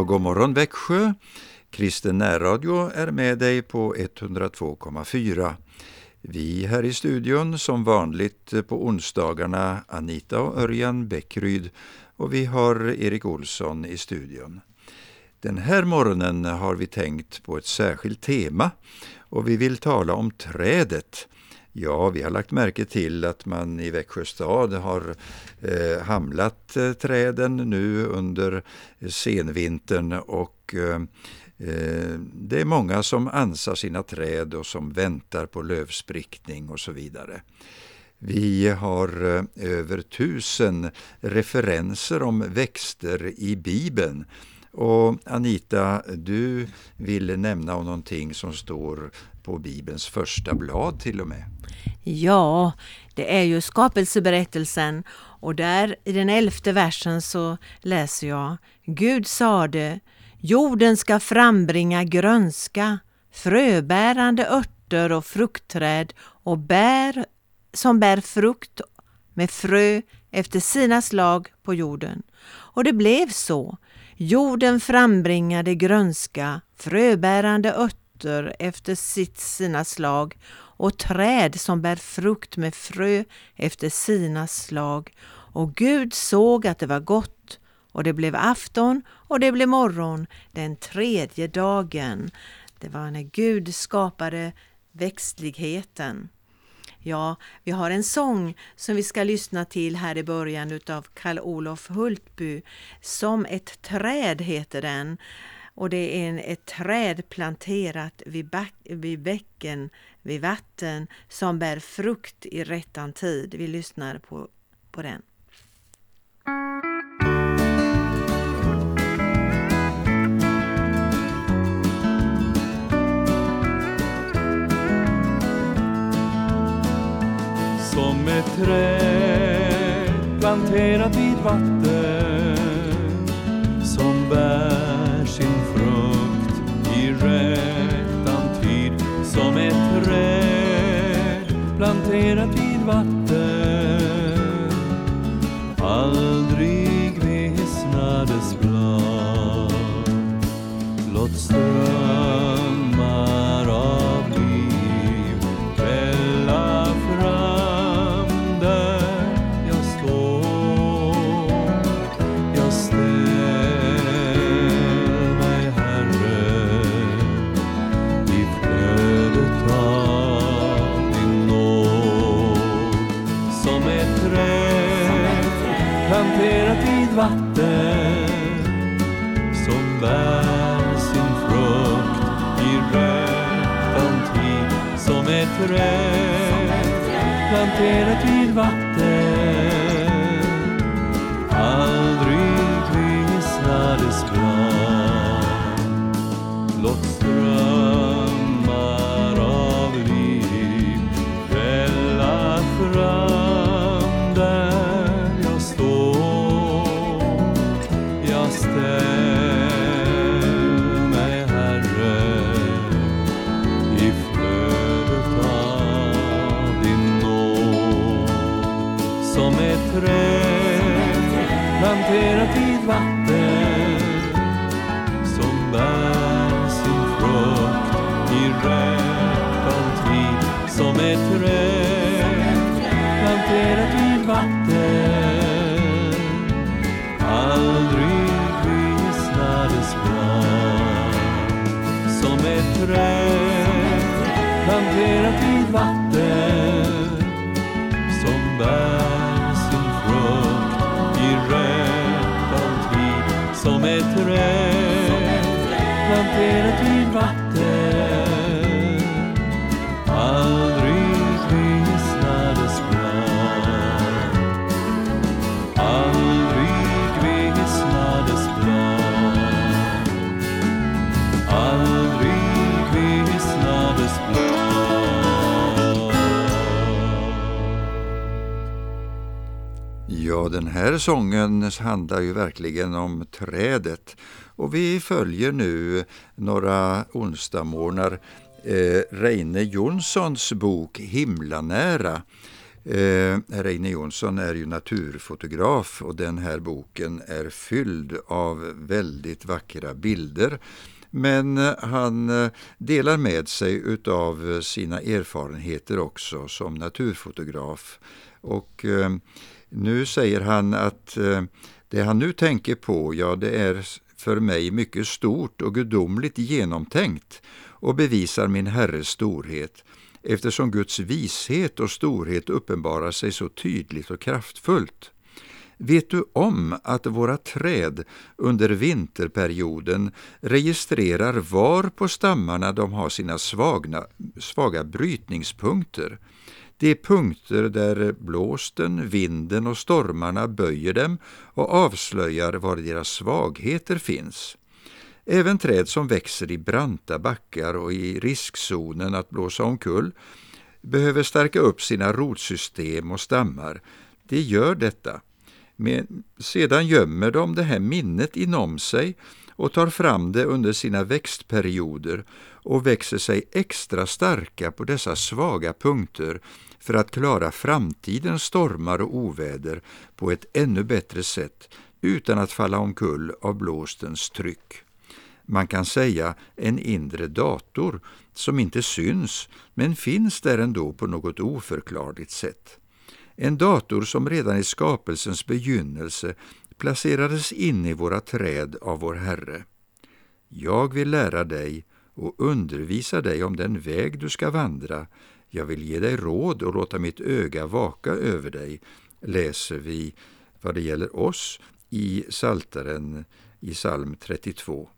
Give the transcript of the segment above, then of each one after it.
Ja, god morgon Växjö. Kristen närradio är med dig på 102,4. Vi här i studion som vanligt eh, på onsdagarna Anita och Örjan Bäckryd och vi har Erik Olsson i studion. Den här morgonen har vi tänkt på ett särskilt tema och vi vill tala om trädet. Ja, vi har lagt märke till att man i Växjö stad har eh, hamlat eh, träden nu under senvintern och eh, eh, det är många som ansar sina träd och som väntar på lövsprickning och så vidare. Vi har eh, över tusen referenser om växter i Bibeln och Anita, du ville nämna om någonting som står på Bibelns första blad till och med. Ja, det är ju skapelseberättelsen och där i den elfte versen så läser jag Gud sade Jorden ska frambringa grönska, fröbärande örter och fruktträd och bär som bär frukt med frö efter sina slag på jorden. Och det blev så. Jorden frambringade grönska, fröbärande örter efter sitt sina slag och träd som bär frukt med frö efter sina slag. Och Gud såg att det var gott och det blev afton och det blev morgon den tredje dagen. Det var när Gud skapade växtligheten. Ja, vi har en sång som vi ska lyssna till här i början utav Karl-Olof Hultby. Som ett träd heter den. Och det är en, ett träd planterat vid, back, vid bäcken, vid vatten, som bär frukt i rättan tid. Vi lyssnar på, på den. Ett träd planterat vid vatten som bär sin frukt i rättan tid. Som ett träd planterat vid vatten aldrig vissnar dess blad. Låt strömmen kvarteret vid vatten. Aldrig kvisslades blad. Blott strömmar av liv välla fram där jag står. Jag ställer träd planterat vid vatten som bär sin frukt i rättan tid. Som ett träd planterat vid vatten aldrig vissnar dess blad som ett träd som ett träd planterat vid Ja, den här sången handlar ju verkligen om trädet och vi följer nu några onsdagsmorgnar eh, Reine Jonssons bok Himlanära. Eh, Reine Jonsson är ju naturfotograf och den här boken är fylld av väldigt vackra bilder. Men han eh, delar med sig utav sina erfarenheter också som naturfotograf. Och eh, nu säger han att eh, det han nu tänker på, ja det är för mig mycket stort och gudomligt genomtänkt och bevisar min Herres storhet eftersom Guds vishet och storhet uppenbarar sig så tydligt och kraftfullt. Vet du om att våra träd under vinterperioden registrerar var på stammarna de har sina svagna, svaga brytningspunkter? De punkter där blåsten, vinden och stormarna böjer dem och avslöjar var deras svagheter finns. Även träd som växer i branta backar och i riskzonen att blåsa omkull behöver stärka upp sina rotsystem och stammar. De gör detta. Men sedan gömmer de det här minnet inom sig och tar fram det under sina växtperioder och växer sig extra starka på dessa svaga punkter för att klara framtidens stormar och oväder på ett ännu bättre sätt utan att falla omkull av blåstens tryck. Man kan säga en inre dator som inte syns men finns där ändå på något oförklarligt sätt. En dator som redan i skapelsens begynnelse placerades in i våra träd av vår Herre. Jag vill lära dig och undervisa dig om den väg du ska vandra. Jag vill ge dig råd och låta mitt öga vaka över dig, läser vi vad det gäller oss i Salteren i psalm 32.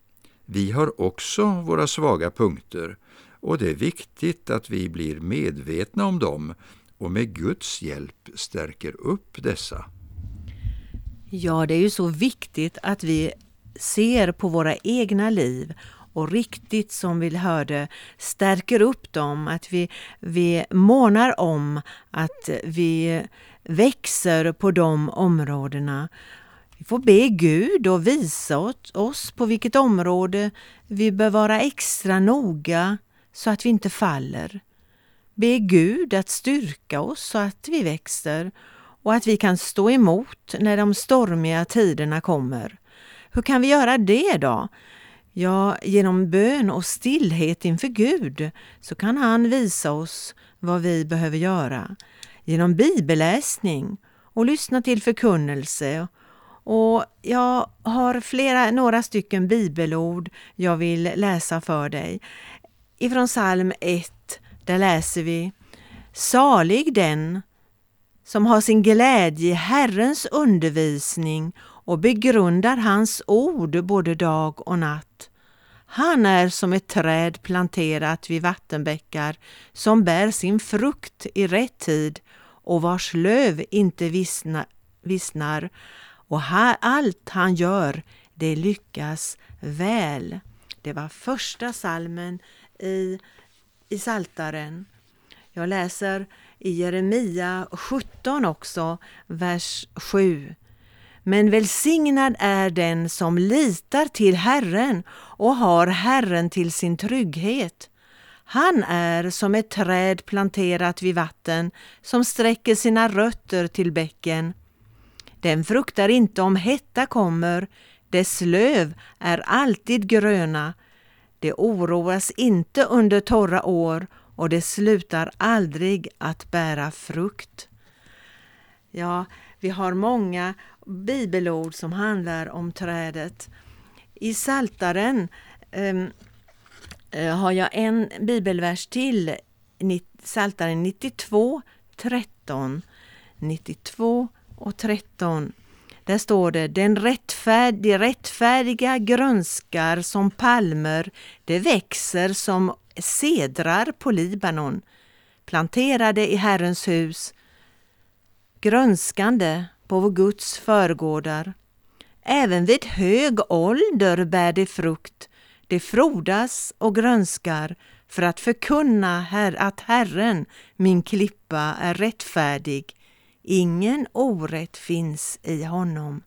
Vi har också våra svaga punkter och det är viktigt att vi blir medvetna om dem och med Guds hjälp stärker upp dessa. Ja, det är ju så viktigt att vi ser på våra egna liv och riktigt som vi hörde stärker upp dem, att vi, vi månar om att vi växer på de områdena. Vi får be Gud och visa oss på vilket område vi bör vara extra noga så att vi inte faller. Be Gud att styrka oss så att vi växer och att vi kan stå emot när de stormiga tiderna kommer. Hur kan vi göra det då? Ja, genom bön och stillhet inför Gud så kan han visa oss vad vi behöver göra. Genom bibelläsning och lyssna till förkunnelse. Och jag har flera, några stycken bibelord jag vill läsa för dig. Ifrån psalm 1, där läser vi Salig den som har sin glädje i Herrens undervisning och begrundar hans ord både dag och natt. Han är som ett träd planterat vid vattenbäckar som bär sin frukt i rätt tid och vars löv inte vissna, vissnar och här, allt han gör det lyckas väl. Det var första salmen i, i Saltaren. Jag läser i Jeremia 17 också, vers 7. Men välsignad är den som litar till Herren och har Herren till sin trygghet. Han är som ett träd planterat vid vatten som sträcker sina rötter till bäcken. Den fruktar inte om hetta kommer, dess löv är alltid gröna. Det oroas inte under torra år och det slutar aldrig att bära frukt. Ja, vi har många bibelord som handlar om trädet. I Saltaren um, har jag en bibelvers till, Saltaren 92, 13. 92 och 13. Där står det, den rättfärd, de rättfärdiga grönskar som palmer, det växer som sedrar på Libanon, planterade i Herrens hus, grönskande på vår Guds förgårdar. Även vid hög ålder bär det frukt, det frodas och grönskar för att förkunna her att Herren, min klippa, är rättfärdig. Ingen orätt finns i honom.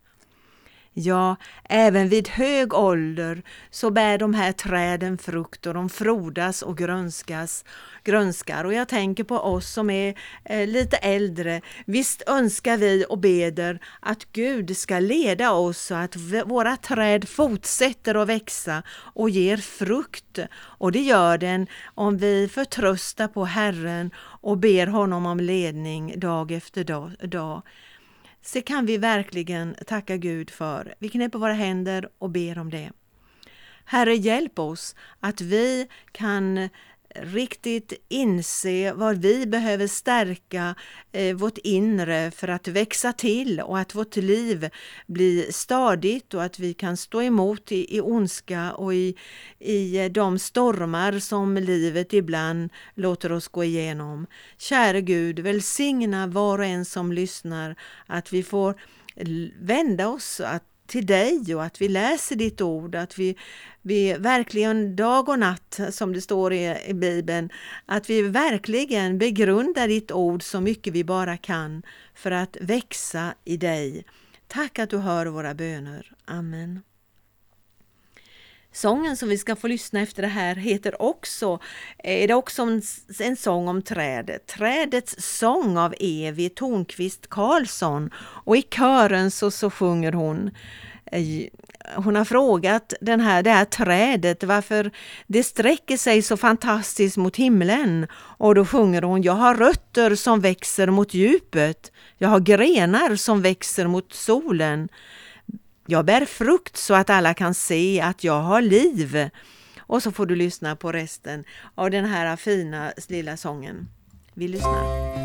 Ja, även vid hög ålder så bär de här träden frukt och de frodas och grönskas, grönskar. Och jag tänker på oss som är eh, lite äldre. Visst önskar vi och beder att Gud ska leda oss så att våra träd fortsätter att växa och ger frukt. Och det gör den om vi förtröstar på Herren och ber honom om ledning dag efter dag så kan vi verkligen tacka Gud för. Vi knäpper våra händer och ber om det. Herre, hjälp oss att vi kan riktigt inse var vi behöver stärka eh, vårt inre för att växa till och att vårt liv blir stadigt och att vi kan stå emot i, i ondska och i, i eh, de stormar som livet ibland låter oss gå igenom. Käre Gud, välsigna var och en som lyssnar att vi får vända oss att till dig och att vi läser ditt ord, att vi, vi verkligen dag och natt, som det står i, i Bibeln, att vi verkligen begrundar ditt ord så mycket vi bara kan för att växa i dig. Tack att du hör våra böner. Amen. Sången som vi ska få lyssna efter det här heter också, eh, är det också en, en sång om trädet. Trädets sång av Evi Tornqvist Karlsson och i kören så, så sjunger hon eh, hon har frågat den här, det här trädet varför det sträcker sig så fantastiskt mot himlen. Och då sjunger hon, jag har rötter som växer mot djupet. Jag har grenar som växer mot solen. Jag bär frukt så att alla kan se att jag har liv. Och så får du lyssna på resten av den här fina lilla sången. Vi lyssnar.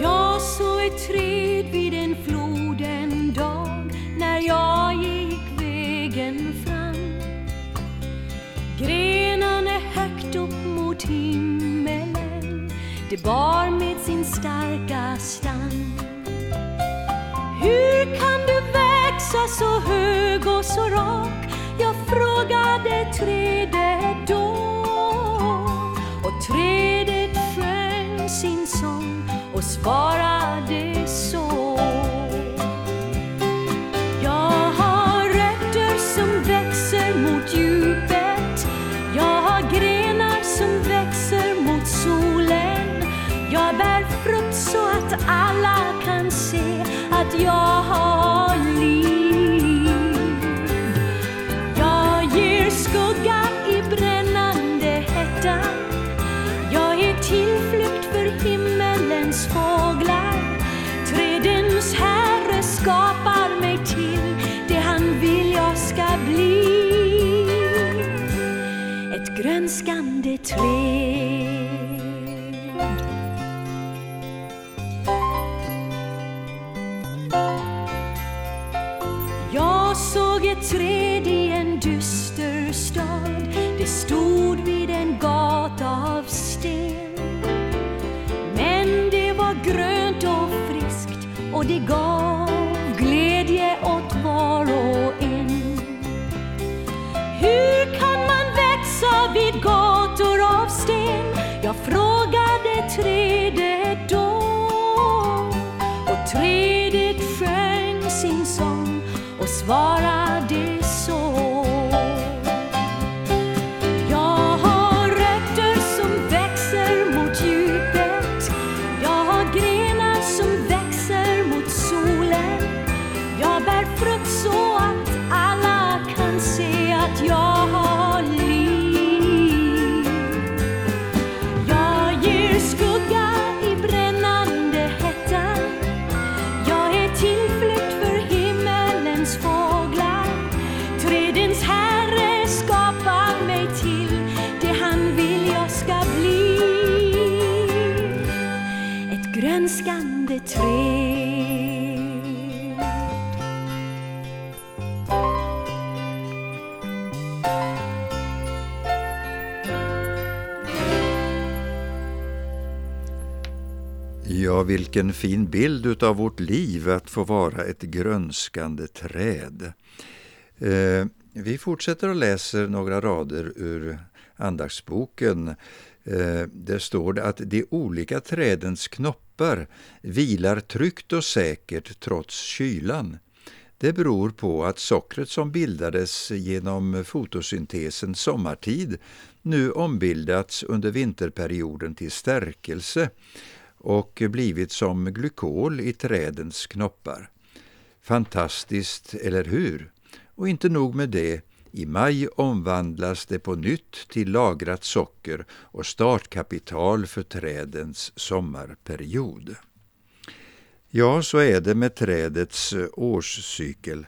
Jag såg ett träd vid en flod en dag när jag gick vägen fram. Grenarna högt upp mot himlen det bar med sin starka stam. Hur kan du växa så hög och så rak? Jag frågade trädet då. Och trädet sjöng sin sång och svarade alla kan se att jag har liv. Jag ger skugga i brännande hetta. Jag är tillflykt för himmelens fåglar. Trädens herre skapar mig till det han vill jag ska bli. Ett grönskande träd. Vilken fin bild utav vårt liv att få vara ett grönskande träd. Eh, vi fortsätter och läser några rader ur andaktsboken Eh, där står det att de olika trädens knoppar vilar tryggt och säkert trots kylan. Det beror på att sockret som bildades genom fotosyntesen sommartid nu ombildats under vinterperioden till stärkelse och blivit som glykol i trädens knoppar. Fantastiskt, eller hur? Och inte nog med det, i maj omvandlas det på nytt till lagrat socker och startkapital för trädens sommarperiod. Ja, så är det med trädets årscykel.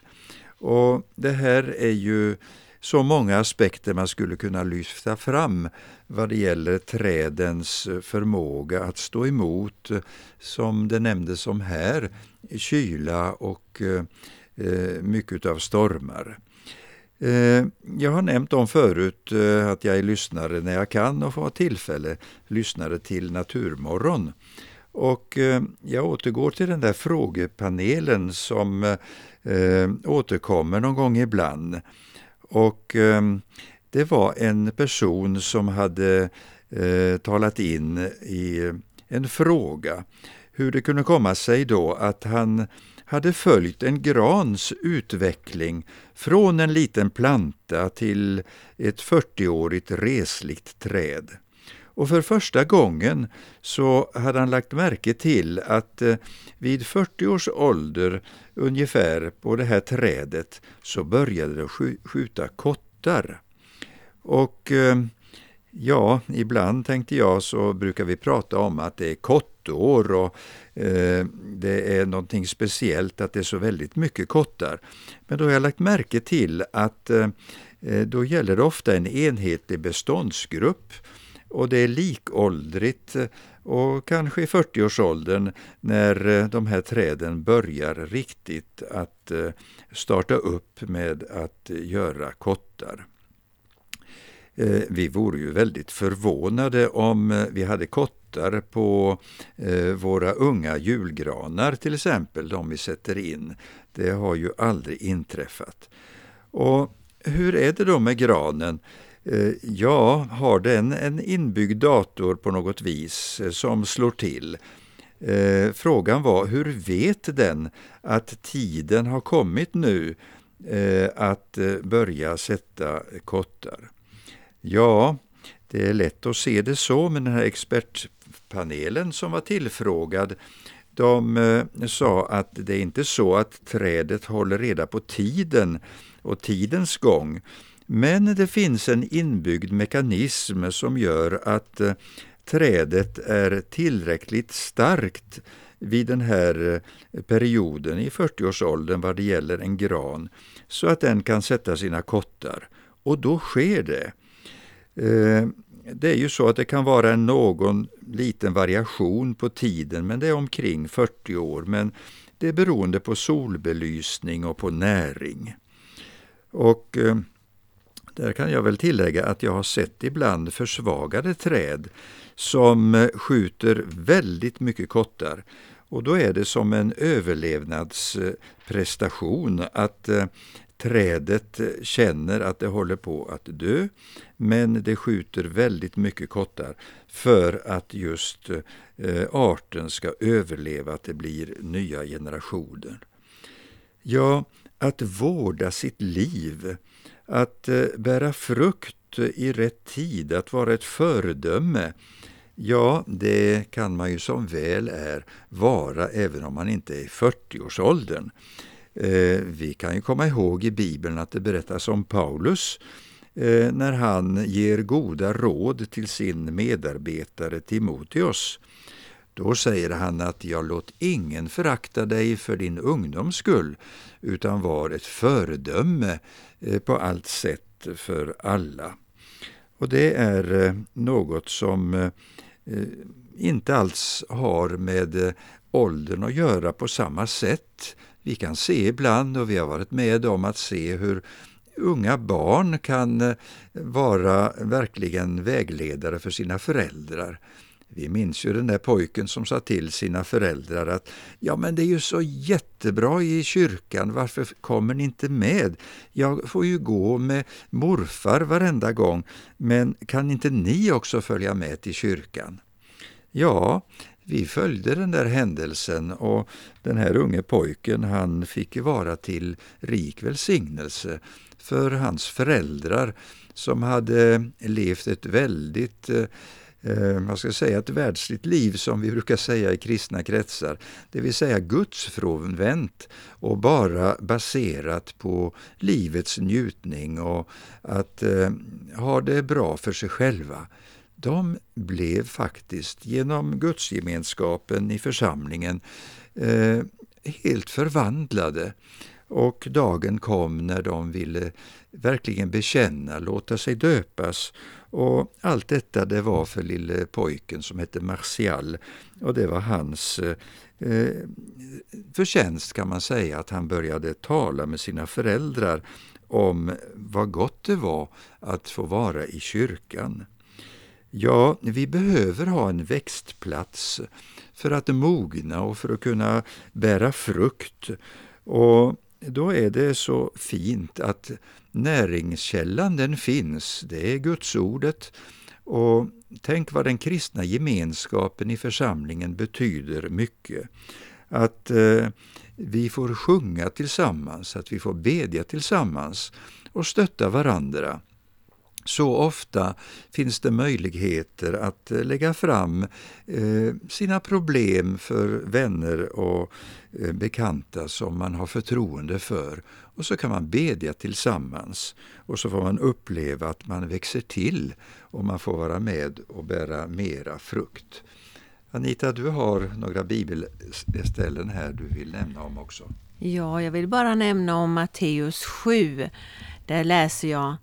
Och det här är ju så många aspekter man skulle kunna lyfta fram vad det gäller trädens eh, förmåga att stå emot, eh, som det nämndes om här, kyla och eh, mycket av stormar. Jag har nämnt om förut att jag är lyssnare när jag kan och får tillfälle lyssnare till Naturmorgon. Och jag återgår till den där frågepanelen som återkommer någon gång ibland. Och ehm, det var en person som hade eh, talat in i en fråga hur det kunde komma sig då att han hade följt en grans utveckling från en liten planta till ett 40-årigt resligt träd. Och för första gången så hade han lagt märke till att eh, vid 40 års ålder ungefär på det här trädet så började det skjuta kottar. Och eh, ja, ibland tänkte jag så brukar vi prata om att det är kottår och Eh, det är någonting speciellt att det är så väldigt mycket kottar. Men då har jag lagt märke till att eh, eh då gäller det ofta en enhetlig beståndsgrupp och det är likåldrigt eh, och kanske i 40-årsåldern när eh, de här träden börjar riktigt att eh, starta upp med att göra kottar. Vi vore ju väldigt förvånade om vi hade kottar på våra unga julgranar till exempel, de vi sätter in. Det har ju aldrig inträffat. Och hur är det då med granen? Eh, ja, har den en inbyggd dator på något vis eh, som slår till? Eh, frågan var, hur vet den att tiden har kommit nu att börja sätta kottar? Ja, det är lätt att se det så, men den här expertpanelen som var tillfrågad de sa att det är inte så att trädet håller reda på tiden och tidens gång, men det finns en inbyggd mekanism som gör att eh, trädet är tillräckligt starkt vid den här eh, perioden i 40-årsåldern vad det gäller en gran, så att den kan sätta sina kottar. Och då sker det eh, det är ju så att det kan vara någon liten variation på tiden, men det är omkring 40 år. Men det är beroende på solbelysning och på näring. Och där kan jag väl tillägga att jag har sett ibland försvagade träd som eh, skjuter väldigt mycket kottar. Och då är det som en överlevnadsprestation att eh, Trädet eh, känner att det håller på att dö, men det skjuter väldigt mycket kottar för att just arten ska överleva, att det blir nya generationer. Ja, att vårda sitt liv, att eh, bära frukt i rätt tid, att vara ett föredöme, Ja, det kan man ju som väl är vara även om man inte är i 40-årsåldern. Eh, vi kan ju komma ihåg i Bibeln att det berättas om Paulus eh, när han ger goda råd till sin medarbetare Timoteus. Då säger han att jag låt ingen förakta dig för din ungdoms skull, utan var ett föredöme Eh, på allt sätt för alla. Och det är eh, något som eh, inte alls har med åldern att göra på samma sätt. Vi kan se ibland, och vi har varit med om att se hur unga barn kan vara verkligen vägledare för sina föräldrar. Vi minns ju den där pojken som sa till sina föräldrar att ja men det är ju så jättebra i kyrkan, varför kommer ni inte med? Jag får ju gå med morfar varenda gång, men kan inte ni också följa med till kyrkan? Ja, vi följde den där händelsen och den här unge pojken han fick vara till rik välsignelse för hans föräldrar som hade levt ett väldigt eh, eh, ska säga, ett världsligt liv som vi brukar säga i kristna kretsar, det vill säga gudsfrånvänt och bara baserat på livets njutning och att eh, ha det bra för sig själva de blev faktiskt genom gudsgemenskapen i församlingen eh, helt förvandlade. Och dagen kom när de ville verkligen bekänna, låta sig döpas. Och allt detta det var för lille pojken som hette Martial och det var hans eh, förtjänst kan man säga att han började tala med sina föräldrar om vad gott det var att få vara i kyrkan. Ja, vi behöver ha en växtplats för att mogna och för att kunna bära frukt. Och då är det så fint att näringskällan den finns, det är Gudsordet. Och tänk vad den kristna gemenskapen i församlingen betyder mycket. Att eh, vi får sjunga tillsammans, att vi får bedja tillsammans och stötta varandra. Så ofta finns det möjligheter att eh, lägga fram eh, sina problem för vänner och eh, bekanta som man har förtroende för. Och så kan man bedja tillsammans och så får man uppleva att man växer till och man får vara med och bära mera frukt. Anita, du har några bibelställen här du vill nämna om också. Ja, jag vill bara nämna om Matteus 7. Där läser jag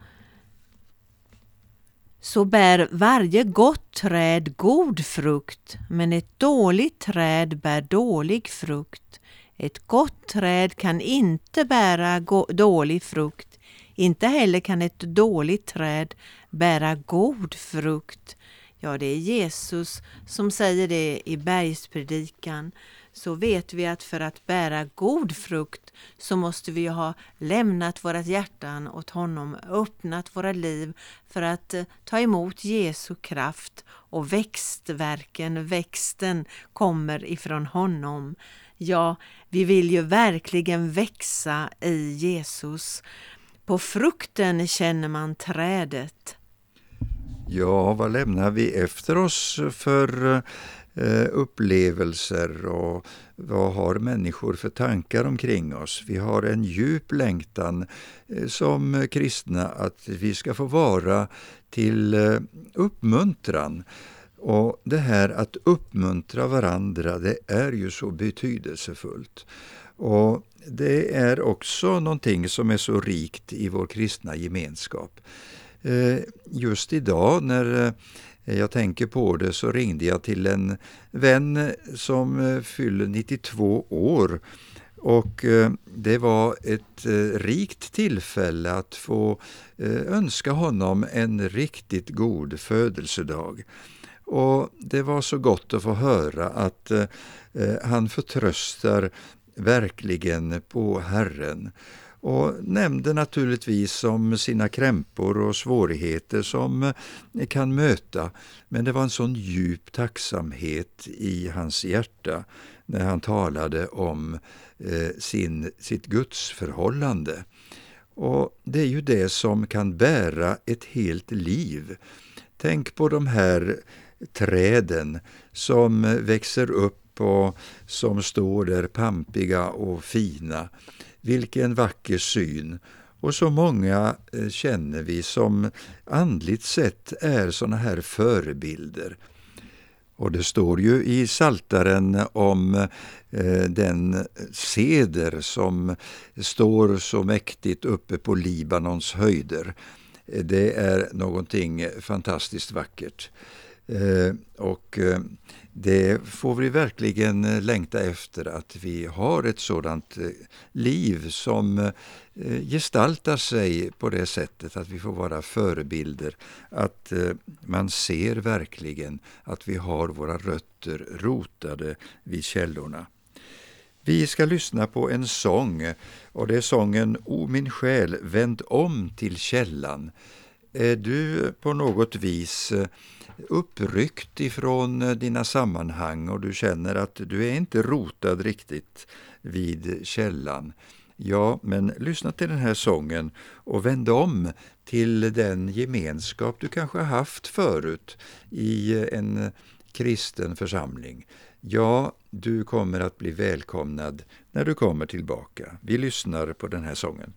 så bär varje gott träd god frukt, men ett dåligt träd bär dålig frukt. Ett gott träd kan inte bära dålig frukt, inte heller kan ett dåligt träd bära god frukt. Ja, det är Jesus som säger det i bergspredikan så vet vi att för att bära god frukt så måste vi ha lämnat våra hjärtan åt honom, öppnat våra liv för att eh, ta emot Jesu kraft och växtverken, växten kommer ifrån honom. Ja, vi vill ju verkligen växa i Jesus. På frukten känner man trädet. Ja, vad lämnar vi efter oss för eh, Eh, upplevelser och vad har människor för tankar omkring oss. Vi har en djup längtan eh, som kristna att vi ska få vara till eh, uppmuntran. Och det här att uppmuntra varandra, det är ju så betydelsefullt. Och det är också någonting som är så rikt i vår kristna gemenskap. Just idag när Eh, jag tänker på det så ringde jag till en vän som eh, fyller 92 år och eh, det var ett rikt tillfälle att få önska honom en riktigt god födelsedag. Och Det var så gott att få höra att han förtröstar verkligen på Herren och nämnde naturligtvis om sina krämpor och svårigheter som kan möta. Men det var en sån djup tacksamhet i hans hjärta när han talade om eh, sin, sitt gudsförhållande. Och det är ju det som kan bära ett helt liv. Tänk på de här träden som växer upp och som står där pampiga och fina. Vilken vacker syn! Och så många eh, känner vi som andligt sett är såna här förebilder. Och det står ju i Saltaren om eh, den seder som står så mäktigt uppe på Libanons höjder. Det är någonting fantastiskt vackert. Eh, och eh, det får vi verkligen eh, längta efter att vi har ett sådant liv som gestaltar sig på det sättet att vi får vara förebilder, att man ser verkligen att vi har våra rötter rotade vid källorna. Vi ska lyssna på en sång och det är sången O min själ, vänd om till källan. Är du på något vis eh, uppryckt ifrån eh, dina sammanhang och du känner att du är inte rotad riktigt vid källan? Ja, men lyssna till den här sången och vänd om till den gemenskap du kanske har haft förut i eh, en kristen församling. Ja, du kommer att bli välkomnad när du kommer tillbaka. Vi lyssnar på den här sången.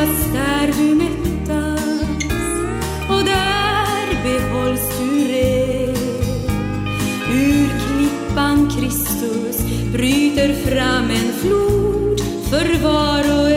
Endast där du mättas och där behålls du ren. Ur klippan Kristus bryter fram en flod för var och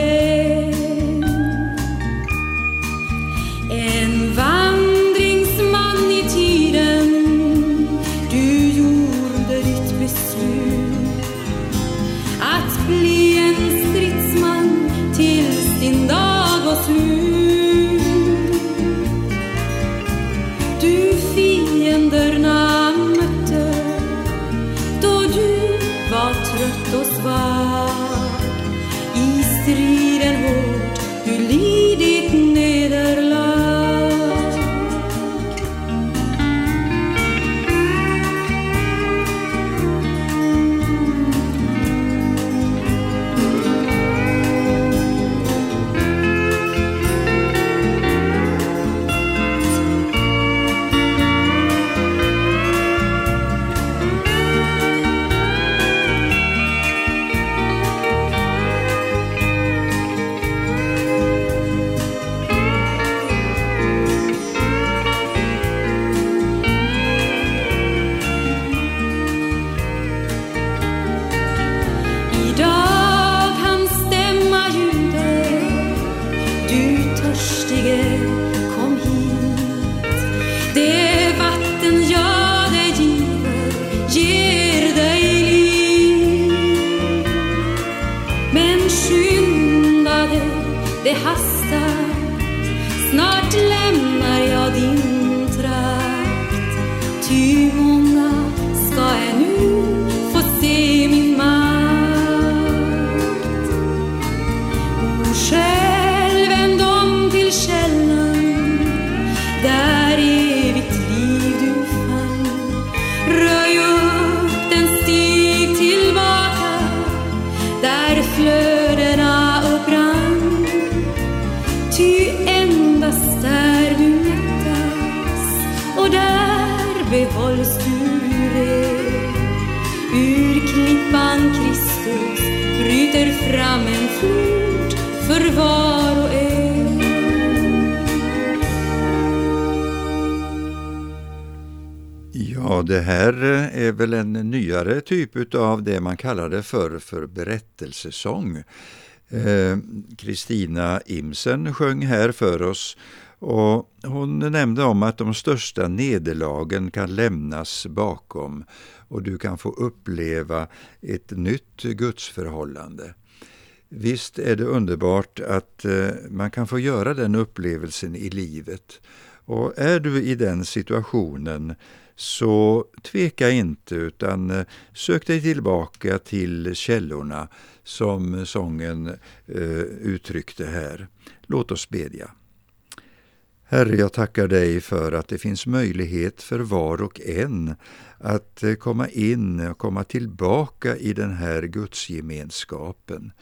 det här eh, är väl en nyare typ av det man kallade för, för berättelsesång. Eh, Kristina Imsen sjöng här för oss och hon nämnde om att de största nederlagen kan lämnas bakom och du kan få uppleva ett nytt gudsförhållande. Visst är det underbart att eh, man kan få göra den upplevelsen i livet. Och är du i den situationen så tveka inte utan eh, sök dig tillbaka till källorna som sången eh, uttryckte här. Låt oss bedja. Herre, jag tackar dig för att det finns möjlighet för var och en att eh, komma in och komma tillbaka i den här gudsgemenskapen.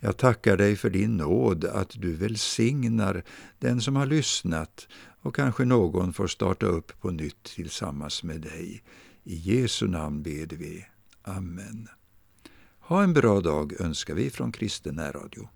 Jag tackar dig för din nåd, att du välsignar den som har lyssnat och kanske någon får starta upp på nytt tillsammans med dig. I Jesu namn ber vi. Amen. Ha en bra dag önskar vi från Kristen närradio.